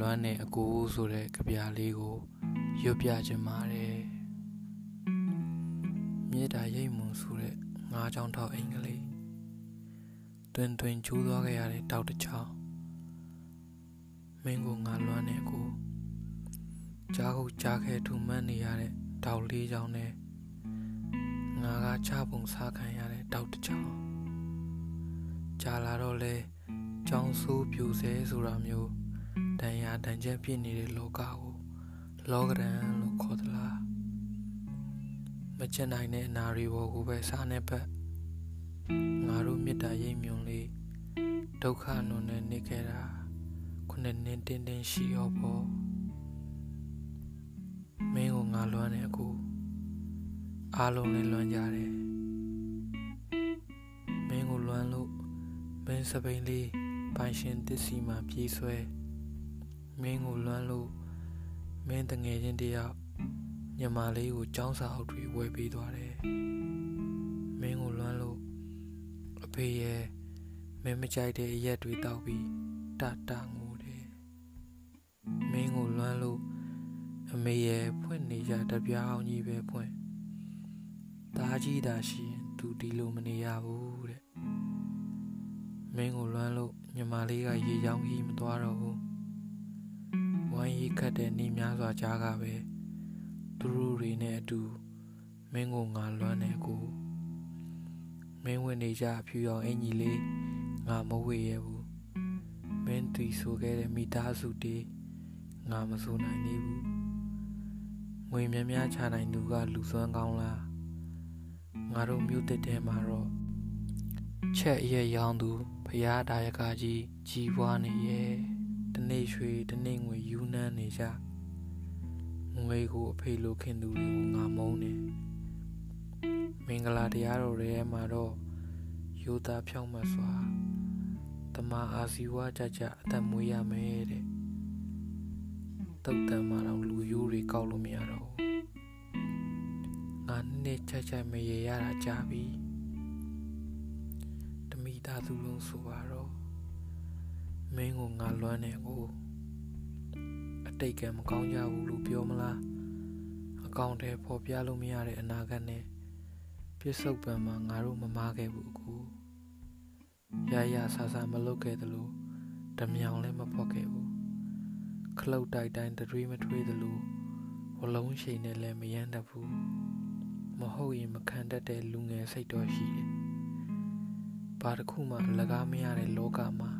လွမ်းတဲ့အကိုဆိုတဲ့ကြပြလေးကိုရွတ်ပြခြင်းပါတယ်မြေတာရိတ်မွန်ဆိုတဲ့ငါးချောင်းထောက်အင်္ဂလိပ်တွင်တွင်ကျိုးသွားခဲ့ရတဲ့တောက်တစ်ချောင်းမင်းကိုငါလွမ်းတဲ့ကိုကြားခုကြားခဲထူမှန်းနေရတဲ့တောက်လေးချောင်းနဲ့ငါကချပုံစားခံရတဲ့တောက်တစ်ချောင်းကြာလာတော့လဲကြောင်ဆိုးပြူစဲဆိုတာမျိုး တန်ရာတန်ချက်ဖြစ်နေတဲ့လောကကိုလောကရန်လို့ခေါ်သလားမချင်နိုင်တဲ့အနာရီဘောကိုပဲစားနေပတ်ငါတို့မေတ္တာရိပ်မြုံလေးဒုက္ခနုံနဲ့နေခဲ့တာခုနှစ်နှစ်တင်းတင်းရှိရောပေါ့မင်းကိုငါလွမ်းနေအခုအားလုံးလည်းလွမ်းကြတယ်မင်းကိုလွမ်းလို့မင်းစပိန်လေးပိုင်ရှင်တစ္စီမှာပြေးဆွဲ မင်းကိုလွမ်းလို့မင်းတငယ်ချင်းတယောက်ညမလေးကိုចောင်းစာအုပ်တွေဝယ်ပေးသွားတယ်မင်းကိုလွမ်းလို့အဖေရဲ့မင်းမကြိုက်တဲ့အရက်တွေတောက်ပြီးတတငိုတယ်မင်းကိုလွမ်းလို့အမေရဲ့ဖွင့်နေကြတပြားအောင်ကြီးပဲဖွင့်သားကြီးသာရှိရင်သူဒီလိုမနေရဘူးတဲ့မင်းကိုလွမ်းလို့ညီမလေးကရေချောင်းကြီးမသွားတော့ဘူးဝိုင်းရီ ခတ်တဲ့နေများစွာကြားကပဲသူတို့တွေနဲ့အတူမင်းကိုငါလွမ်းနေကိုမင်းဝင်နေကြအဖြူရောင်အင်ကြီးလေးငါမဝေရဘူးမင်းတီဆိုခဲ့တဲ့မိသားစုတေးငါမဆိုနိုင်သေးဘူးငွေများများချနိုင်သူကလူစွမ်းကောင်းလားငါတို့မြို့တစ်ထဲမှာတော့ချက်ရဲ့ရောင်းသူဖရာဒါယကကြီးကြီးပွားနေရဲ့တ နေ့ရွှေတနေ့ငွေယူနှမ်းနေကြငွေကိုအဖေလိုခင်သူတွေကိုငါမုန်းနေမင်္ဂလာတရားတော်တွေထဲမှာတော့ယူသားဖြောင်းမစွာတမအာစီဝါကြကြအသက်မွေးရမယ်တဲ့တုတ်တန်မှာတော့လူယိုးတွေကောက်လို့မရတော့ဘူးငါနှစ်ချက်ချက်မရေရတာကြာပြီတမိသားစုလုံးဆိုပါတော့ မင်းကိုငါလွမ်းနေကိုအတိတ်ကမကောင်းကြဘူးလို့ပြောမလားအကောင့်ထဲပေါ်ပြလို့မရတဲ့အနာဂတ်နဲ့ပြစ္ဆုတ်ပံမှာငါတို့မမားခဲ့ဘူးအခုရရဆာဆာမလုပ်ခဲ့သလိုဓမြောင်လည်းမဖောက်ခဲ့ဘူးခလုတ်တိုက်တိုင်းတတွေးမထွေးသလိုဝလုံးရှိန်နဲ့လည်းမယမ်းတတ်ဘူးမဟုတ်ရင်မခံတတ်တဲ့လူငယ်စိတ်တော်ရှိတယ်ဘာတစ်ခုမှအလကားမရတဲ့လောကမှာ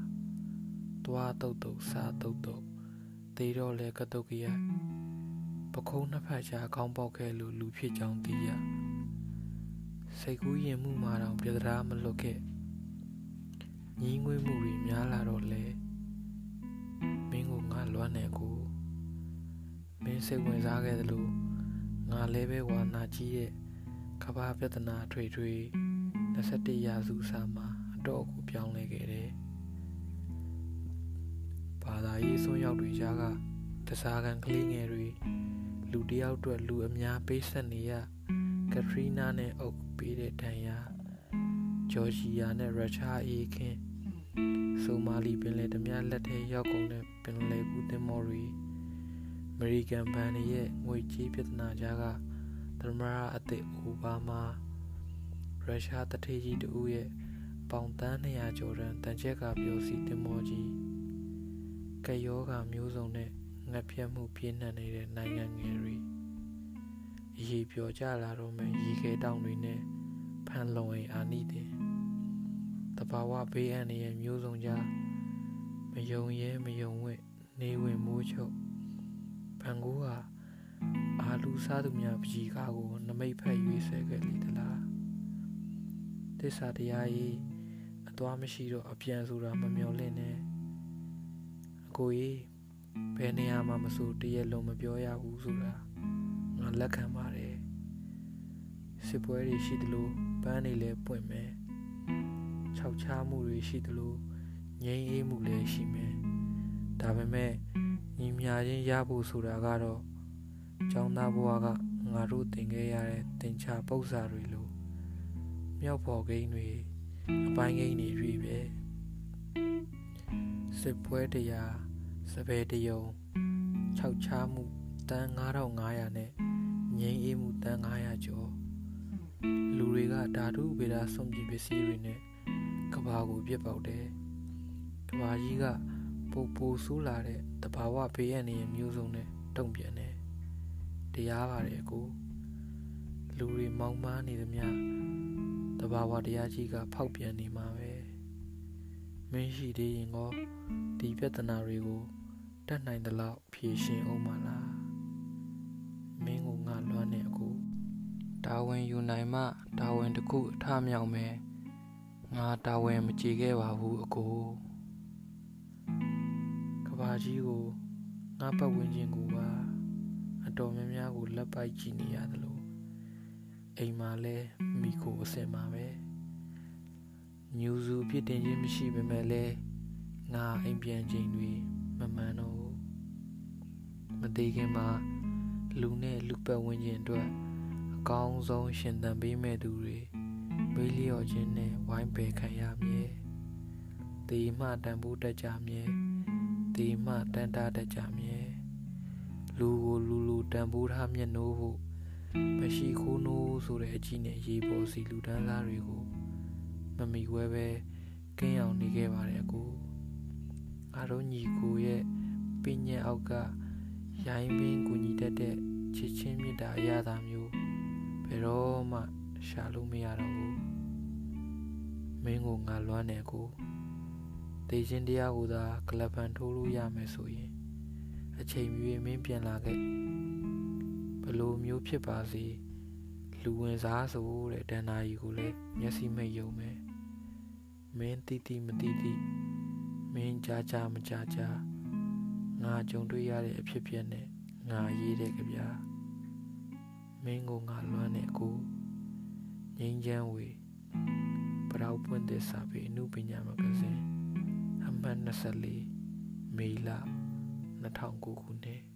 သွားတုတ်တုတ်စားတုတ်တုတ်သေတော့လေကတုတ်ကြီးပခုံးနှစ်ဖက်ရှာခေါင်းပေါက်ခဲ့လို့လူဖြစ်ကြောင်းသိရစိတ်ကူးရင်မှုမှာတော့ပြဒရာမလွတ်ခဲ့ညီးငွေးမှုတွေများလာတော့လေမင်းကိုငါလွမ်းနေကိုမင်းစိတ်ဝင်စားခဲ့သလိုငါလည်းပဲဝါနာကြီးရဲ့ကဘာပြဿနာထွေထွေ21ရာစုစာမှာအတော့ကိုပြောင်းလဲခဲ့တယ် ဘာသာရေးဆွမ်းရောက်တွေကြားကတစားကန်ကလေးငယ်တွေလူတယောက်အတွက်လူအများပေးဆက်နေရကထရီနာနဲ့အုပ်ပေးတဲ့ဒဏ်ရာဂျော်ဂျီယာနဲ့ရုရှားအေးခင်ဆိုမာလီပင်လယ်ဓမြလက်ထဲရောက်ကုန်တဲ့ပင်လယ်ကူးသင်္ဘောတွေအမေရိကန်ဘဏ်ရဲ့ငွေကြေးပြဿနာကြားကသမ္မတအသစ်အိုဘားမားရုရှားတထေးကြီးတူရဲ့ပေါင်တန်း200ကျော်တန်းတန်ချက်ကပြောစီတင်မောကြီး ကယောဂမျိုးစုံနဲ့ငတ်ပြတ်မှုပြင်းထန်နေတဲ့နိုင်ငံငယ်တွေအရေးပြောကြလာတော့မယ်ရေခဲတောင်တွေနဲ့ဖန်လုံအိမ်အာနိတဲ့တဘာဝဘေးအန္တရာယ်မျိုးစုံကြားမယုံရဲမယုံဝဲနေဝင်မိုးချုပ်ဘန်ကူးဟာအာလူစားသူများပကြီးကားကို နမိတ်ဖက်ရွေးဆဲခဲ့လေသလားတစ္ဆာတရားကြီးအသွားမရှိတော့အပြန်ဆိုတာမမျောလင့်နဲ့အ ကိုကြီးဘယ်နေရာမှာမဆိုတရက်လုံးမပြောရဘူးဆိုတာငါလက်ခံပါတယ်စစ်ပွဲတွေရှိသလိုပန်းတွေလည်းပွင့်မယ်ခြောက်ချားမှုတွေရှိသလိုငြိမ်းအေးမှုလည်းရှိမယ်ဒါပေမဲ့ညီမြချင်းရဖို့ဆိုတာကတော့ကျောင်းသားဘဝကငါတို့သင်ခဲ့ရတဲ့သင်္ချာပု္ပ္ပာတွေလိုမြောက်ပေါ်ကိန်းတွေအပိုင်းကိန်းတွေတွေ့ပဲစစ်ပွဲတရား စပယ်တယုံ6ချားမှုတန်း9500နဲ့ငိမ့်အေးမှုတန်း900ကျော်လူတွေကဓာတုဗေဒစွန့်ပစ်ပစ္စည်းတွေနဲ့ကဘာကိုပြစ်ပေါက်တယ်ကဘာကြီးကပိုပိုဆိုးလာတဲ့တဘာဝဘေးရန်တွေမျိုးစုံနဲ့တုံ့ပြန်တယ်တရားပါတယ်ကိုလူတွေမောင်းမားနေသမျှတဘာဝတရားကြီးကဖောက်ပြန်နေမှာပဲမင်းရှိသေးရင်ကောဒီပြဿနာတွေကို တတ်နိုင်သလောက်ဖြေရှင်းအောင်မလားမင်းကိုငါလွမ်းနေအခုတာဝန်ယူနိုင်မှတာဝန်တစ်ခုအထမြောက်မယ်ငါတာဝန်မကြည့်ခဲ့ပါဘူးအကိုကဘာကြီးကိုငါပတ်ဝန်းကျင်ကိုပါအတော်များများကိုလက်ပိုက်ကြည့်နေရသလိုအိမ်မှာလဲမိကိုအစင်မှာပဲညူစုဖြစ်တင်ခြင်းမရှိပေမဲ့လဲငါအိမ်ပြန်ချိန်တွေ မမှန်တော့ဘူးမသေးခင်မှာလူနဲ့လူပတ်ဝန်းကျင်အတွက်အကောင်းဆုံးရှင်သန်ပေးမဲ့သူတွေမေးလျော့ခြင်းနဲ့ဝိုင်းပယ်ခံရမည်တေမှတန်ဖိုးတက်ကြမည်တေမှတန်တာတက်ကြမည်လူကိုလူလူတန်ဖိုးထားမျက်နှိုးဖို့မရှိခိုးနိုးဆိုတဲ့အကြည့်နဲ့ရေပေါ်စီလူတန်းသားတွေကိုမမီဝဲပဲကင်းအောင်နေခဲ့ပါတယ်ကူ အားတို့ညီကိုရဲ့ပညာအောက်ကရိုင်းပင်ကူညီတတ်တဲ့ချစ်ချင်းမေတ္တာအရာသာမျိုးဘယ်တော့မှရှာလို့မရတော့ဘူးမင်းကိုငါလွမ်းနေကိုတေခြင်းတရားကိုသာကလပ်ပန်ထိုးလို့ရမယ်ဆိုရင် အချိန်မြွေမင်းပြန်လာခဲ့ဘလို့မျိုးဖြစ်ပါစေလူဝင်စားဆိုတဲ့ဒဏ္ဍာရီကိုလည်းမျက်စိမိတ်ယုံမယ်မင်းတိတိမတိတိ မင်းကြားကြားမကြားကြားငါကြုံတွေ့ရတဲ့အဖြစ်ဖြစ်နဲ့ငါရေးတဲ့ကြဗျာမင်းကိုငါလွမ်းနေကိုငိမ့်ချမ်းဝေပရောက်ပွင့်တဲ့စာပေအမှုပညာမဂဇင်းအမှတ်24မေလ2009ခုနှစ်